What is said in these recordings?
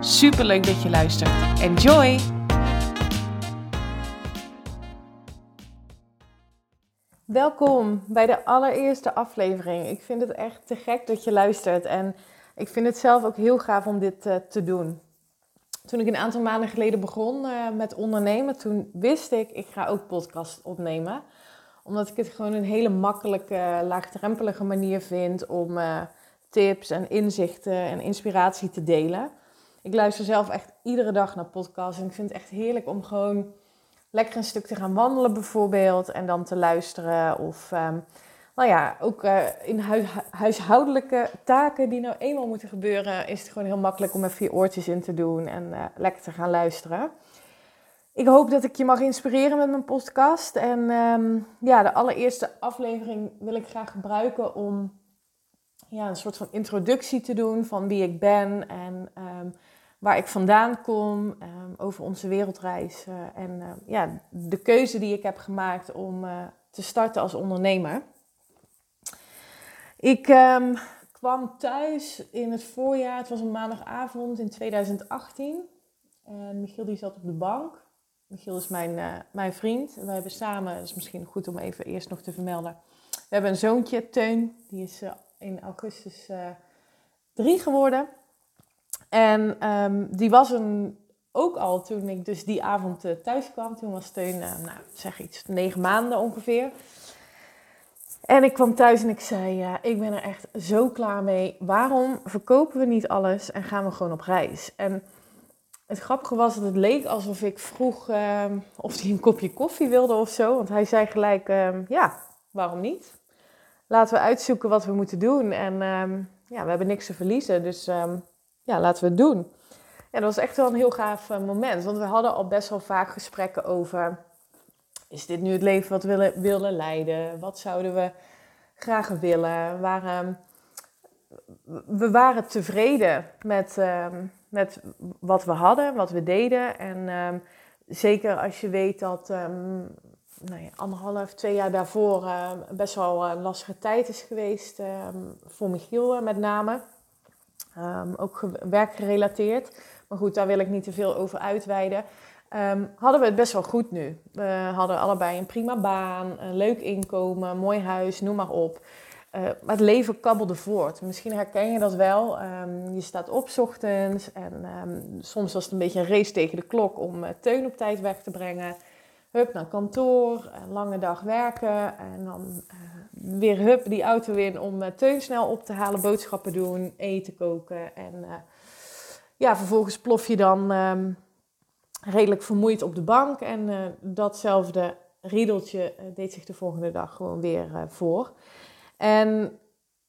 Super leuk dat je luistert. Enjoy! Welkom bij de allereerste aflevering. Ik vind het echt te gek dat je luistert en ik vind het zelf ook heel gaaf om dit uh, te doen. Toen ik een aantal maanden geleden begon uh, met ondernemen, toen wist ik, ik ga ook podcast opnemen. Omdat ik het gewoon een hele makkelijke, laagdrempelige manier vind om uh, tips en inzichten en inspiratie te delen. Ik luister zelf echt iedere dag naar podcasts en ik vind het echt heerlijk om gewoon lekker een stuk te gaan wandelen bijvoorbeeld en dan te luisteren. Of um, nou ja, ook uh, in hu huishoudelijke taken die nou eenmaal moeten gebeuren, is het gewoon heel makkelijk om even je oortjes in te doen en uh, lekker te gaan luisteren. Ik hoop dat ik je mag inspireren met mijn podcast. En um, ja, de allereerste aflevering wil ik graag gebruiken om ja, een soort van introductie te doen van wie ik ben en um, waar ik vandaan kom, um, over onze wereldreis en uh, ja, de keuze die ik heb gemaakt om uh, te starten als ondernemer. Ik um, kwam thuis in het voorjaar, het was een maandagavond in 2018. En Michiel die zat op de bank. Michiel is mijn, mijn vriend. We hebben samen, dat is misschien goed om even eerst nog te vermelden. We hebben een zoontje, Teun, die is in augustus drie geworden. En um, die was een, ook al toen ik dus die avond uh, thuis kwam. Toen was Teun, uh, nou zeg iets, negen maanden ongeveer. En ik kwam thuis en ik zei, ja, ik ben er echt zo klaar mee. Waarom verkopen we niet alles en gaan we gewoon op reis? En het grappige was dat het leek alsof ik vroeg uh, of hij een kopje koffie wilde of zo. Want hij zei gelijk, ehm, ja, waarom niet? Laten we uitzoeken wat we moeten doen. En ehm, ja, we hebben niks te verliezen, dus ja, laten we het doen. En dat was echt wel een heel gaaf uh, moment. Want we hadden al best wel vaak gesprekken over... Is dit nu het leven wat we willen, willen leiden? Wat zouden we graag willen? Waren, we waren tevreden met, uh, met wat we hadden, wat we deden. En uh, zeker als je weet dat um, nou ja, anderhalf, twee jaar daarvoor uh, best wel een lastige tijd is geweest. voor Michiel met name. Um, ook werkgerelateerd. Maar goed, daar wil ik niet te veel over uitweiden. Um, hadden we het best wel goed nu. We hadden allebei een prima baan, een leuk inkomen, mooi huis, noem maar op. Uh, maar het leven kabbelde voort. Misschien herken je dat wel. Um, je staat op ochtends en soms was het een beetje een race tegen de klok om uh, Teun op tijd weg te brengen. Hup naar kantoor, een lange dag werken en dan uh, weer hup die auto in om uh, Teun snel op te halen, boodschappen doen, eten koken. En ja, vervolgens plof je dan um, redelijk vermoeid op de bank. En datzelfde riedeltje deed zich de volgende dag gewoon weer voor. En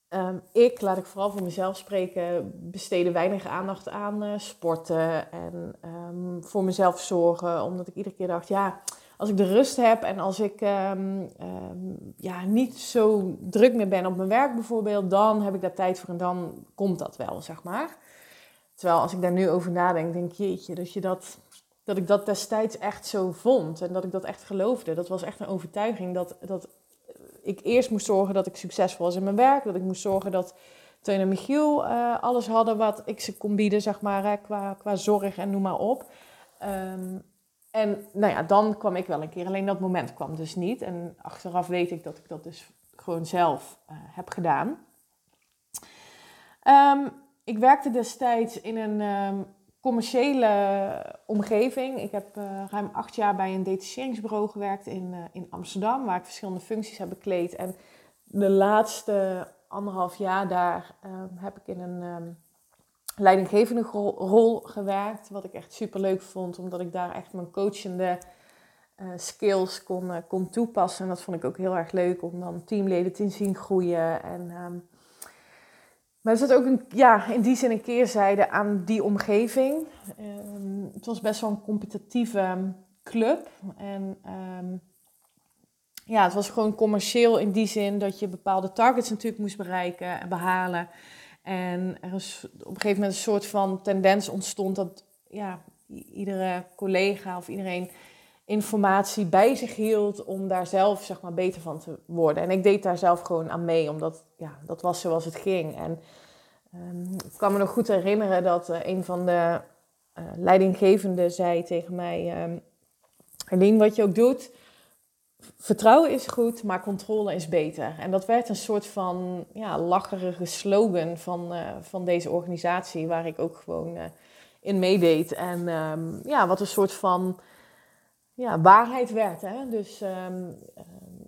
um, ik, laat ik vooral voor mezelf spreken, besteedde weinig aandacht aan sporten en um, voor mezelf zorgen. Omdat ik iedere keer dacht, ja als ik de rust heb en als ik um, um, ja, niet zo druk meer ben op mijn werk bijvoorbeeld, dan heb ik daar tijd voor en dan komt dat wel, zeg maar. Terwijl als ik daar nu over nadenk, denk jeetje, dat, je dat, dat ik dat destijds echt zo vond en dat ik dat echt geloofde. Dat was echt een overtuiging dat, dat ik eerst moest zorgen dat ik succesvol was in mijn werk, dat ik moest zorgen dat Teun en Michiel uh, alles hadden wat ik ze kon bieden, zeg maar, qua, qua zorg en noem maar op. Um, en nou ja, dan kwam ik wel een keer. Alleen dat moment kwam dus niet. En achteraf weet ik dat ik dat dus gewoon zelf uh, heb gedaan. Um, ik werkte destijds in een um, commerciële omgeving. Ik heb uh, ruim acht jaar bij een detacheringsbureau gewerkt in, uh, in Amsterdam, waar ik verschillende functies heb bekleed. En de laatste anderhalf jaar daar um, heb ik in een leidinggevende rol gewerkt. Wat ik echt super leuk vond, omdat ik daar echt mijn coachende uh, skills kon, uh, kon toepassen. En dat vond ik ook heel erg leuk om dan teamleden te zien groeien. En um, Maar er zat ook een, ja, in die zin een keerzijde aan die omgeving. Ehm, het was best wel een competitieve club. En ehm, ja, het was gewoon commercieel in die zin dat je bepaalde targets natuurlijk moest bereiken en behalen. En er is op een gegeven moment een soort van tendens ontstond dat ja, iedere collega of iedereen informatie bij zich hield om daar zelf zeg maar, beter van te worden. En ik deed daar zelf gewoon aan mee, omdat ja, dat was zoals het ging. En um, ik kan me nog goed herinneren dat uh, een van de uh, leidinggevenden zei tegen mij... Um, wat je ook doet, vertrouwen is goed, maar controle is beter. En dat werd een soort van ja, lacherige slogan van, uh, van deze organisatie, waar ik ook gewoon in meedeed. En um, ja, wat een soort van ja, waarheid werd. Hè? Dus um,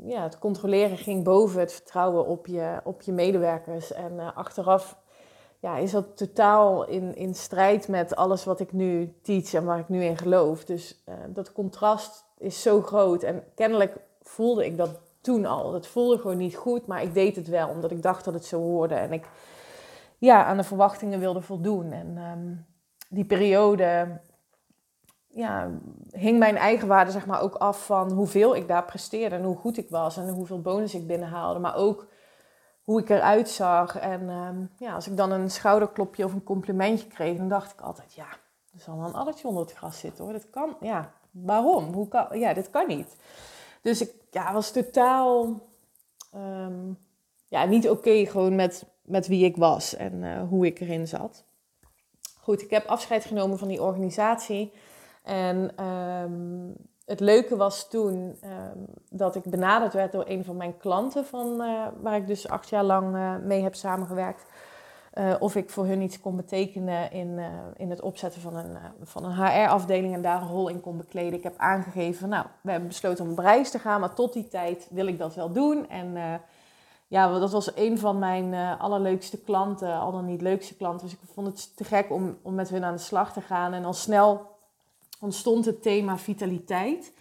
ja, het controleren ging boven het vertrouwen op je, op je medewerkers. En uh, achteraf ja, is dat totaal in, in strijd met alles wat ik nu teach en waar ik nu in geloof. Dus dat contrast is zo groot. En kennelijk voelde ik dat toen al. Het voelde gewoon niet goed, maar ik deed het wel, omdat ik dacht dat het zo hoorde. En ik ja, aan de verwachtingen wilde voldoen. En um, die periode ja, hing mijn eigen waarde zeg maar, ook af van hoeveel ik daar presteerde en hoe goed ik was en hoeveel bonus ik binnenhaalde. Maar ook hoe ik eruit zag. En um, ja, als ik dan een schouderklopje of een complimentje kreeg, dan dacht ik altijd, ja, er zal wel een addertje onder het gras zitten hoor. Dat kan, ja, waarom? Hoe kan, ja, dit kan niet. Dus ik ja, was totaal um, ja, niet oké gewoon met, met wie ik was en uh, hoe ik erin zat. Goed, ik heb afscheid genomen van die organisatie. En um, het leuke was toen um, dat ik benaderd werd door een van mijn klanten, van, uh, waar ik dus acht jaar lang uh, mee heb samengewerkt. Uh, of ik voor hun iets kon betekenen in, in het opzetten van een, van een HR-afdeling en daar een rol in kon bekleden. Ik heb aangegeven, nou, we hebben besloten om op reis te gaan, maar tot die tijd wil ik dat wel doen. En ja, dat was een van mijn allerleukste klanten, al dan niet leukste klanten. Dus ik vond het te gek om, om met hun aan de slag te gaan. En al snel ontstond het thema vitaliteit.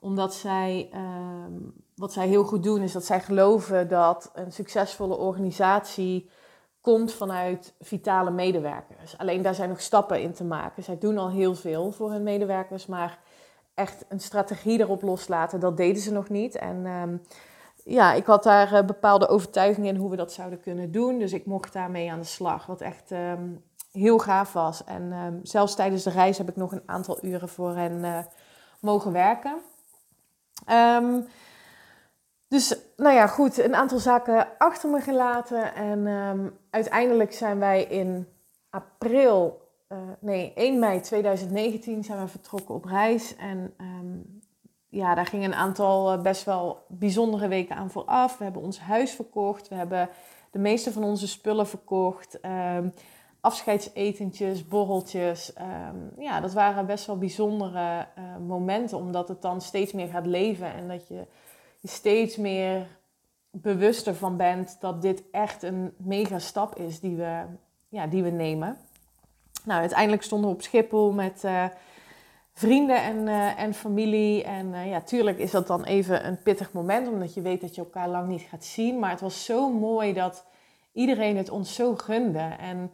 Omdat zij, ehm, wat zij heel goed doen, is dat zij geloven dat een succesvolle organisatie komt vanuit vitale medewerkers. Alleen daar zijn nog stappen in te maken. Zij doen al heel veel voor hun medewerkers, maar echt een strategie erop loslaten, dat deden ze nog niet. En ehm, ja, ik had daar uh, bepaalde overtuigingen in hoe we dat zouden kunnen doen. Dus ik mocht daarmee aan de slag. Wat echt ehm, heel gaaf was. En uh, zelfs tijdens de reis heb ik nog een aantal uren voor hen uh, mogen werken. Um, dus nou ja, goed, een aantal zaken achter me gelaten. En um, uiteindelijk zijn wij in april, uh, nee, 1 mei 2019 zijn we vertrokken op reis. En um, ja, daar gingen een aantal best wel bijzondere weken aan vooraf. We hebben ons huis verkocht. We hebben de meeste van onze spullen verkocht. Um, afscheidsetentjes, borreltjes. Ja, dat waren best wel bijzondere uh, momenten, omdat het dan steeds meer gaat leven en dat je steeds meer bewuster van bent dat dit echt een mega stap is die we, ja, die we nemen. Nou, uiteindelijk stonden we op Schiphol met uh, vrienden en, uh, en familie. En ja, tuurlijk is dat dan even een pittig moment, omdat je weet dat je elkaar lang niet gaat zien. Maar het was zo mooi dat iedereen het ons zo gunde. En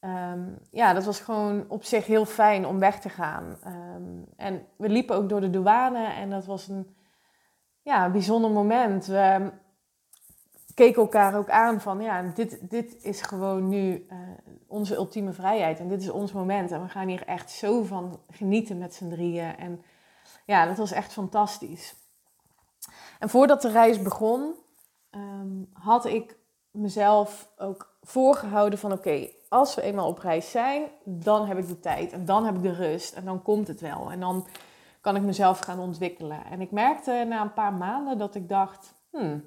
Um, ja, dat was gewoon op zich heel fijn om weg te gaan. Um, en we liepen ook door de douane en dat was een ja, bijzonder moment. We keken elkaar ook aan van, ja, dit, dit is gewoon nu uh, onze ultieme vrijheid en dit is ons moment. En we gaan hier echt zo van genieten met z'n drieën. En ja, dat was echt fantastisch. En voordat de reis begon, um, had ik mezelf ook voorgehouden van, oké, als we eenmaal op reis zijn, dan heb ik de tijd en dan heb ik de rust en dan komt het wel. En dan kan ik mezelf gaan ontwikkelen. En ik merkte na een paar maanden dat ik dacht, hmm,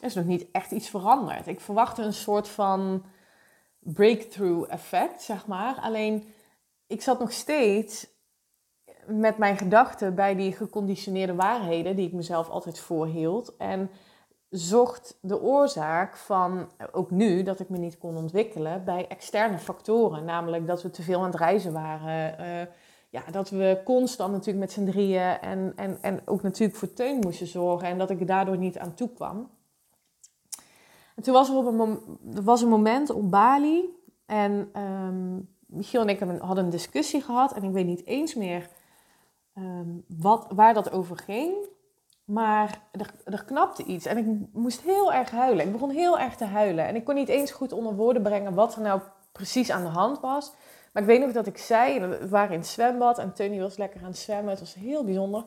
er is nog niet echt iets veranderd. Ik verwachtte een soort van breakthrough effect, zeg maar. Alleen ik zat nog steeds met mijn gedachten bij die geconditioneerde waarheden die ik mezelf altijd voorhield. En zocht de oorzaak van, ook nu, dat ik me niet kon ontwikkelen bij externe factoren. Namelijk dat we te veel aan het reizen waren. Uh, ja, dat we constant natuurlijk met z'n drieën en, en, en ook natuurlijk voor Teun moesten zorgen. En dat ik daardoor niet aan toe kwam. En toen was er, op een, er was een moment op Bali en um, Michiel en ik hadden een discussie gehad en ik weet niet eens meer ehm, wat, waar dat over ging. Maar er, er knapte iets en ik moest heel erg huilen. Ik begon heel erg te huilen en ik kon niet eens goed onder woorden brengen wat er nou precies aan de hand was. Maar ik weet nog dat ik zei, we waren in het zwembad en Tony was lekker aan het zwemmen. Het was heel bijzonder.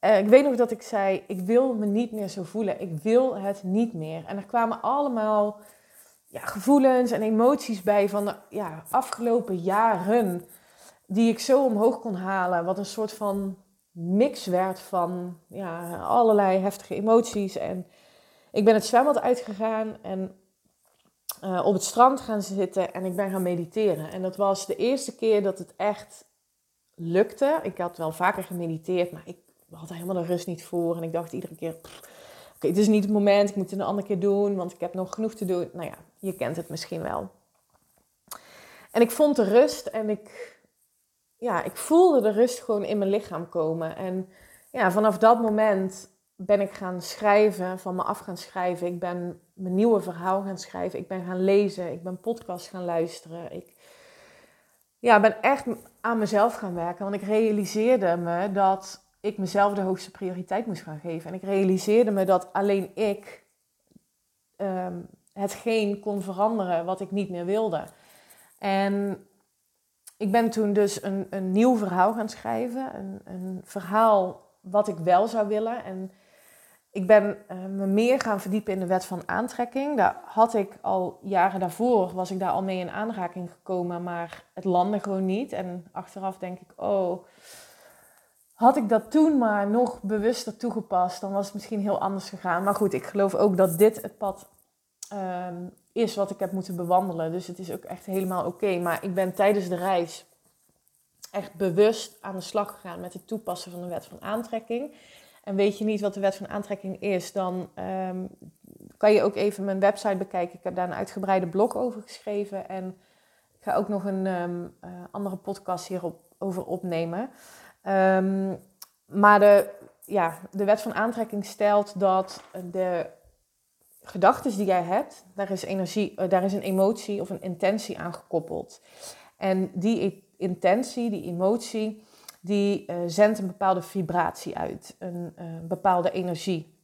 Uh, ik weet nog dat ik zei, ik wil me niet meer zo voelen. Ik wil het niet meer. En er kwamen allemaal ja, gevoelens en emoties bij van de ja, afgelopen jaren. Die ik zo omhoog kon halen. Wat een soort van mix werd van ja, allerlei heftige emoties. En ik ben het zwembad uitgegaan en uh, op het strand gaan zitten en ik ben gaan mediteren. En dat was de eerste keer dat het echt lukte. Ik had wel vaker gemediteerd, maar ik had helemaal de rust niet voor. En ik dacht iedere keer, oké, het is niet het moment, ik moet het een andere keer doen, want ik heb nog genoeg te doen. Nou ja, je kent het misschien wel. En ik vond de rust en ik, ja, ik voelde de rust gewoon in mijn lichaam komen. En ja, vanaf dat moment ben ik gaan schrijven, van me af gaan schrijven. Ik ben mijn nieuwe verhaal gaan schrijven. Ik ben gaan lezen. Ik ben podcast gaan luisteren. Ik ja, ben echt aan mezelf gaan werken. Want ik realiseerde me dat ik mezelf de hoogste prioriteit moest gaan geven. En ik realiseerde me dat alleen ik um, hetgeen kon veranderen wat ik niet meer wilde. En ik ben toen dus een, een nieuw verhaal gaan schrijven. Een, een verhaal wat ik wel zou willen. En ik ben uh, me meer gaan verdiepen in de wet van aantrekking. Daar had ik al jaren daarvoor, was ik daar al mee in aanraking gekomen, maar het landde gewoon niet. En achteraf denk ik, oh, had ik dat toen maar nog bewuster toegepast, dan was het misschien heel anders gegaan. Maar goed, ik geloof ook dat dit het pad ehm, is wat ik heb moeten bewandelen. Dus het is ook echt helemaal oké. Maar ik ben tijdens de reis echt bewust aan de slag gegaan met het toepassen van de wet van aantrekking. En weet je niet wat de wet van aantrekking is, dan ehm, kan je ook even mijn website bekijken. Ik heb daar een uitgebreide blog over geschreven. En ik ga ook nog een um, uh, andere podcast hierop over opnemen. Um, maar de, ja, de wet van aantrekking stelt dat de gedachten die jij hebt, daar is, energie, uh, daar is een emotie of een intentie aan gekoppeld. En die intentie, die emotie, die uh, zendt een bepaalde vibratie uit, een uh, bepaalde energie.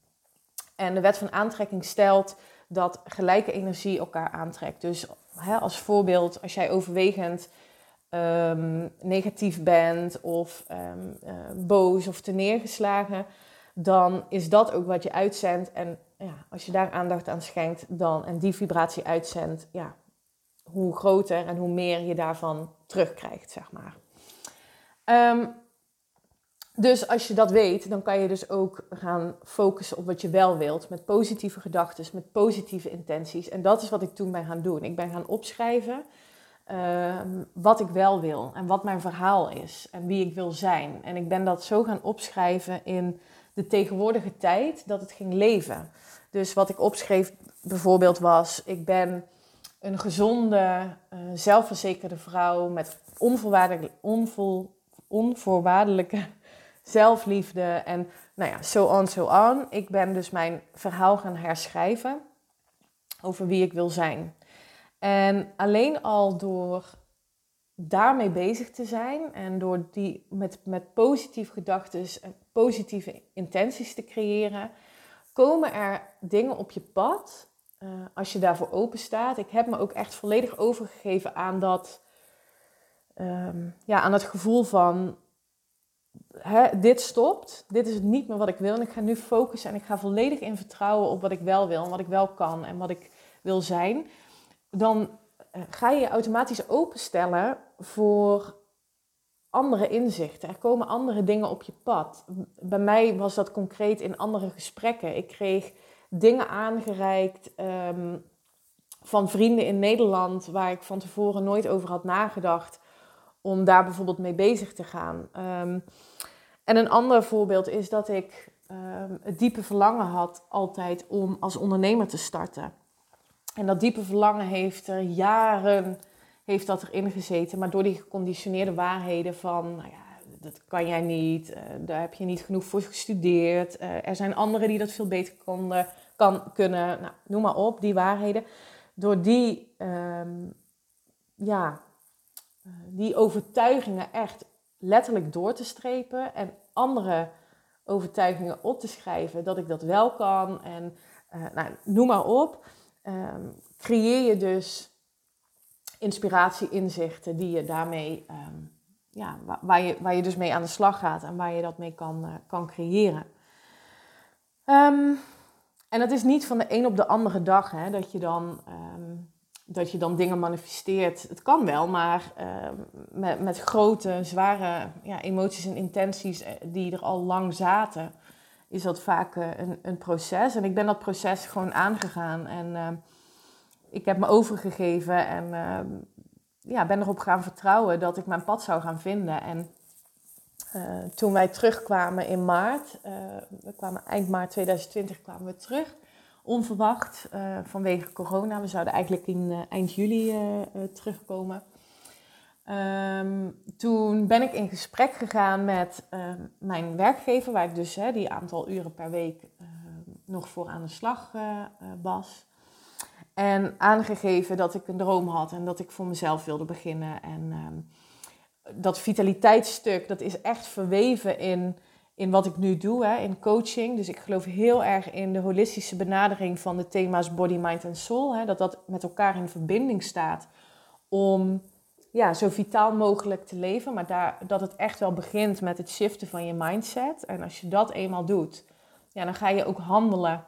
En de wet van aantrekking stelt dat gelijke energie elkaar aantrekt. Dus hè, als voorbeeld, als jij overwegend um, negatief bent of um, uh, boos of te neergeslagen, dan is dat ook wat je uitzendt. En ja, als je daar aandacht aan schenkt dan, en die vibratie uitzendt, ja, hoe groter en hoe meer je daarvan terugkrijgt, zeg maar. Um, dus als je dat weet, dan kan je dus ook gaan focussen op wat je wel wilt. Met positieve gedachten, met positieve intenties. En dat is wat ik toen ben gaan doen. Ik ben gaan opschrijven uh, wat ik wel wil en wat mijn verhaal is en wie ik wil zijn. En ik ben dat zo gaan opschrijven in de tegenwoordige tijd dat het ging leven. Dus wat ik opschreef bijvoorbeeld was: ik ben een gezonde, uh, zelfverzekerde vrouw met onvoorwaardelijke, onvol, onvoorwaardelijke zelfliefde en nou ja, zo on, zo on. Ik ben dus mijn verhaal gaan herschrijven over wie ik wil zijn. En alleen al door daarmee bezig te zijn en door die met, met positieve gedachten en positieve intenties te creëren, komen er dingen op je pad uh, als je daarvoor open staat. Ik heb me ook echt volledig overgegeven aan dat, um, ja, aan het gevoel van dit stopt, dit is niet meer wat ik wil en ik ga nu focussen en ik ga volledig in vertrouwen op wat ik wel wil en wat ik wel kan en wat ik wil zijn, dan eh, ga je je automatisch openstellen voor andere inzichten. Er komen andere dingen op je pad. Bij mij was dat concreet in andere gesprekken. Ik kreeg dingen aangereikt um, van vrienden in Nederland waar ik van tevoren nooit over had nagedacht om daar bijvoorbeeld mee bezig te gaan. Um, en een ander voorbeeld is dat ik um, het diepe verlangen had altijd om als ondernemer te starten. En dat diepe verlangen heeft er jaren heeft dat erin gezeten. Maar door die geconditioneerde waarheden van, nou ja, dat kan jij niet, uh, daar heb je niet genoeg voor gestudeerd. Uh, er zijn anderen die dat veel beter konden. kan kunnen, nou, noem maar op, die waarheden. Door die, ehm, ja, eh, die overtuigingen echt letterlijk door te strepen en andere overtuigingen op te schrijven dat ik dat wel kan en uh, nou, noem maar op, um, creëer je dus inspiratie, inzichten die je daarmee, ehm, ja, waar, je, waar je dus mee aan de slag gaat en waar je dat mee kan, uh, kan creëren. Um, en dat is niet van de een op de andere dag hè, dat, je dan, um, dat je dan dingen manifesteert. Het kan wel, maar met, met grote, zware ja, emoties en intenties eh, die er al lang zaten, is dat vaak uh, een, een proces. En ik ben dat proces gewoon aangegaan en ik heb me overgegeven en uh, ja, ben erop gaan vertrouwen dat ik mijn pad zou gaan vinden. En uh, toen wij terugkwamen in maart, we kwamen eind maart 2020 kwamen we terug, onverwacht vanwege corona. We zouden eigenlijk in eind juli terugkomen. Um, toen ben ik in gesprek gegaan met mijn werkgever, waar ik dus die aantal uren per week nog voor aan de slag was. En aangegeven dat ik een droom had en dat ik voor mezelf wilde beginnen. En dat vitaliteitsstuk, dat is echt verweven in, in wat ik nu doe, hè, in coaching. Dus ik geloof heel erg in de holistische benadering van de thema's body, mind en soul. Hè, dat dat met elkaar in verbinding staat om ja, zo vitaal mogelijk te leven. Maar daar, dat het echt wel begint met het shiften van je mindset. En als je dat eenmaal doet, ja, dan ga je ook handelen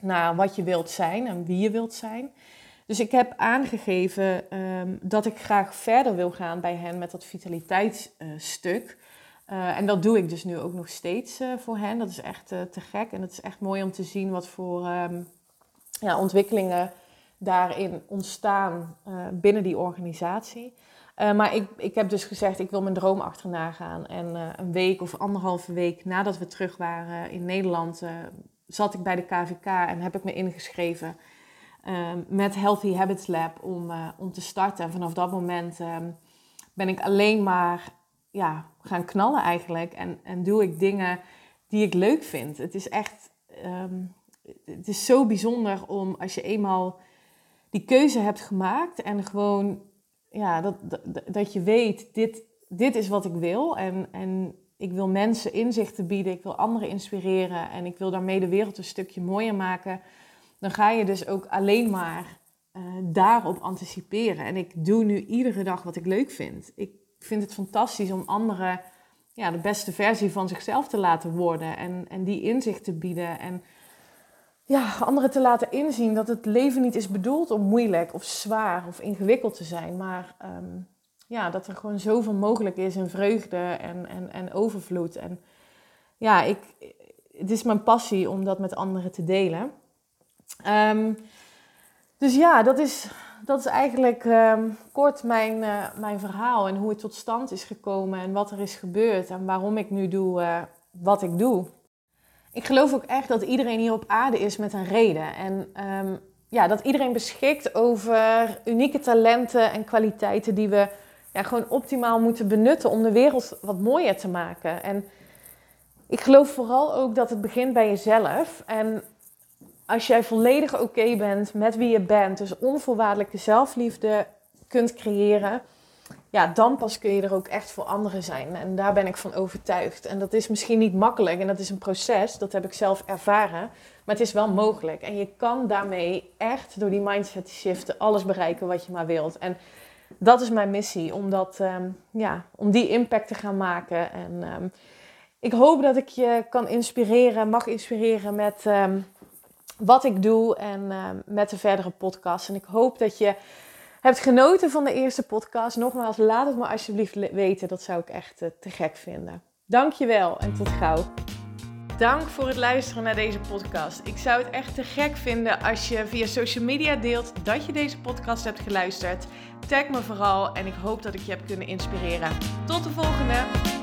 naar wat je wilt zijn en wie je wilt zijn. Dus ik heb aangegeven um, dat ik graag verder wil gaan bij hen met dat vitaliteitsstuk. En dat doe ik dus nu ook nog steeds uh, voor hen. Dat is echt uh, te gek. En het is echt mooi om te zien wat voor um, ja, ontwikkelingen daarin ontstaan binnen die organisatie. maar ik, ik heb dus gezegd, ik wil mijn droom achterna gaan. En een week of anderhalve week nadat we terug waren in Nederland, zat ik bij de KVK en heb ik me ingeschreven um, met Healthy Habits Lab om, om te starten. En vanaf dat moment um, ben ik alleen maar ja, gaan knallen eigenlijk. En, en doe ik dingen die ik leuk vind. Het is echt, um, het is zo bijzonder om als je eenmaal die keuze hebt gemaakt en gewoon, ja, dat, dat, je weet, dit, dit is wat ik wil. En, en ik wil mensen inzichten bieden, ik wil anderen inspireren en ik wil daarmee de wereld een stukje mooier maken. Dan ga je dus ook alleen maar uh, daarop anticiperen. En ik doe nu iedere dag wat ik leuk vind. Ik vind het fantastisch om anderen ja, de beste versie van zichzelf te laten worden en, en die inzicht te bieden. En ja, anderen te laten inzien dat het leven niet is bedoeld om moeilijk of zwaar of ingewikkeld te zijn, maar um, ja, dat er gewoon zoveel mogelijk is in vreugde en, en, en overvloed. En ja, ik, het is mijn passie om dat met anderen te delen. Um, dus ja, dat is, dat is eigenlijk um, kort mijn, uh, mijn verhaal en hoe het tot stand is gekomen en wat er is gebeurd en waarom ik nu doe uh, wat ik doe. Ik geloof ook echt dat iedereen hier op aarde is met een reden. En um, ja, dat iedereen beschikt over unieke talenten en kwaliteiten die we ja, gewoon optimaal moeten benutten om de wereld wat mooier te maken. En ik geloof vooral ook dat het begint bij jezelf. En als jij volledig oké bent met wie je bent, dus onvoorwaardelijke zelfliefde kunt creëren, ja, dan pas kun je er ook echt voor anderen zijn. En daar ben ik van overtuigd. En dat is misschien niet makkelijk en dat is een proces, dat heb ik zelf ervaren. Maar het is wel mogelijk. En je kan daarmee echt door die mindset te shiften alles bereiken wat je maar wilt. En dat is mijn missie, om, dat, um, ja, om die impact te gaan maken. En um, ik hoop dat ik je kan inspireren, mag inspireren met um, wat ik doe en met de verdere podcast. En ik hoop dat je hebt genoten van de eerste podcast. Nogmaals, laat het me alsjeblieft weten. Dat zou ik echt uh, te gek vinden. Dankjewel en tot gauw. Dank voor het luisteren naar deze podcast. Ik zou het echt te gek vinden als je via social media deelt dat je deze podcast hebt geluisterd. Tag me vooral en ik hoop dat ik je heb kunnen inspireren. Tot de volgende!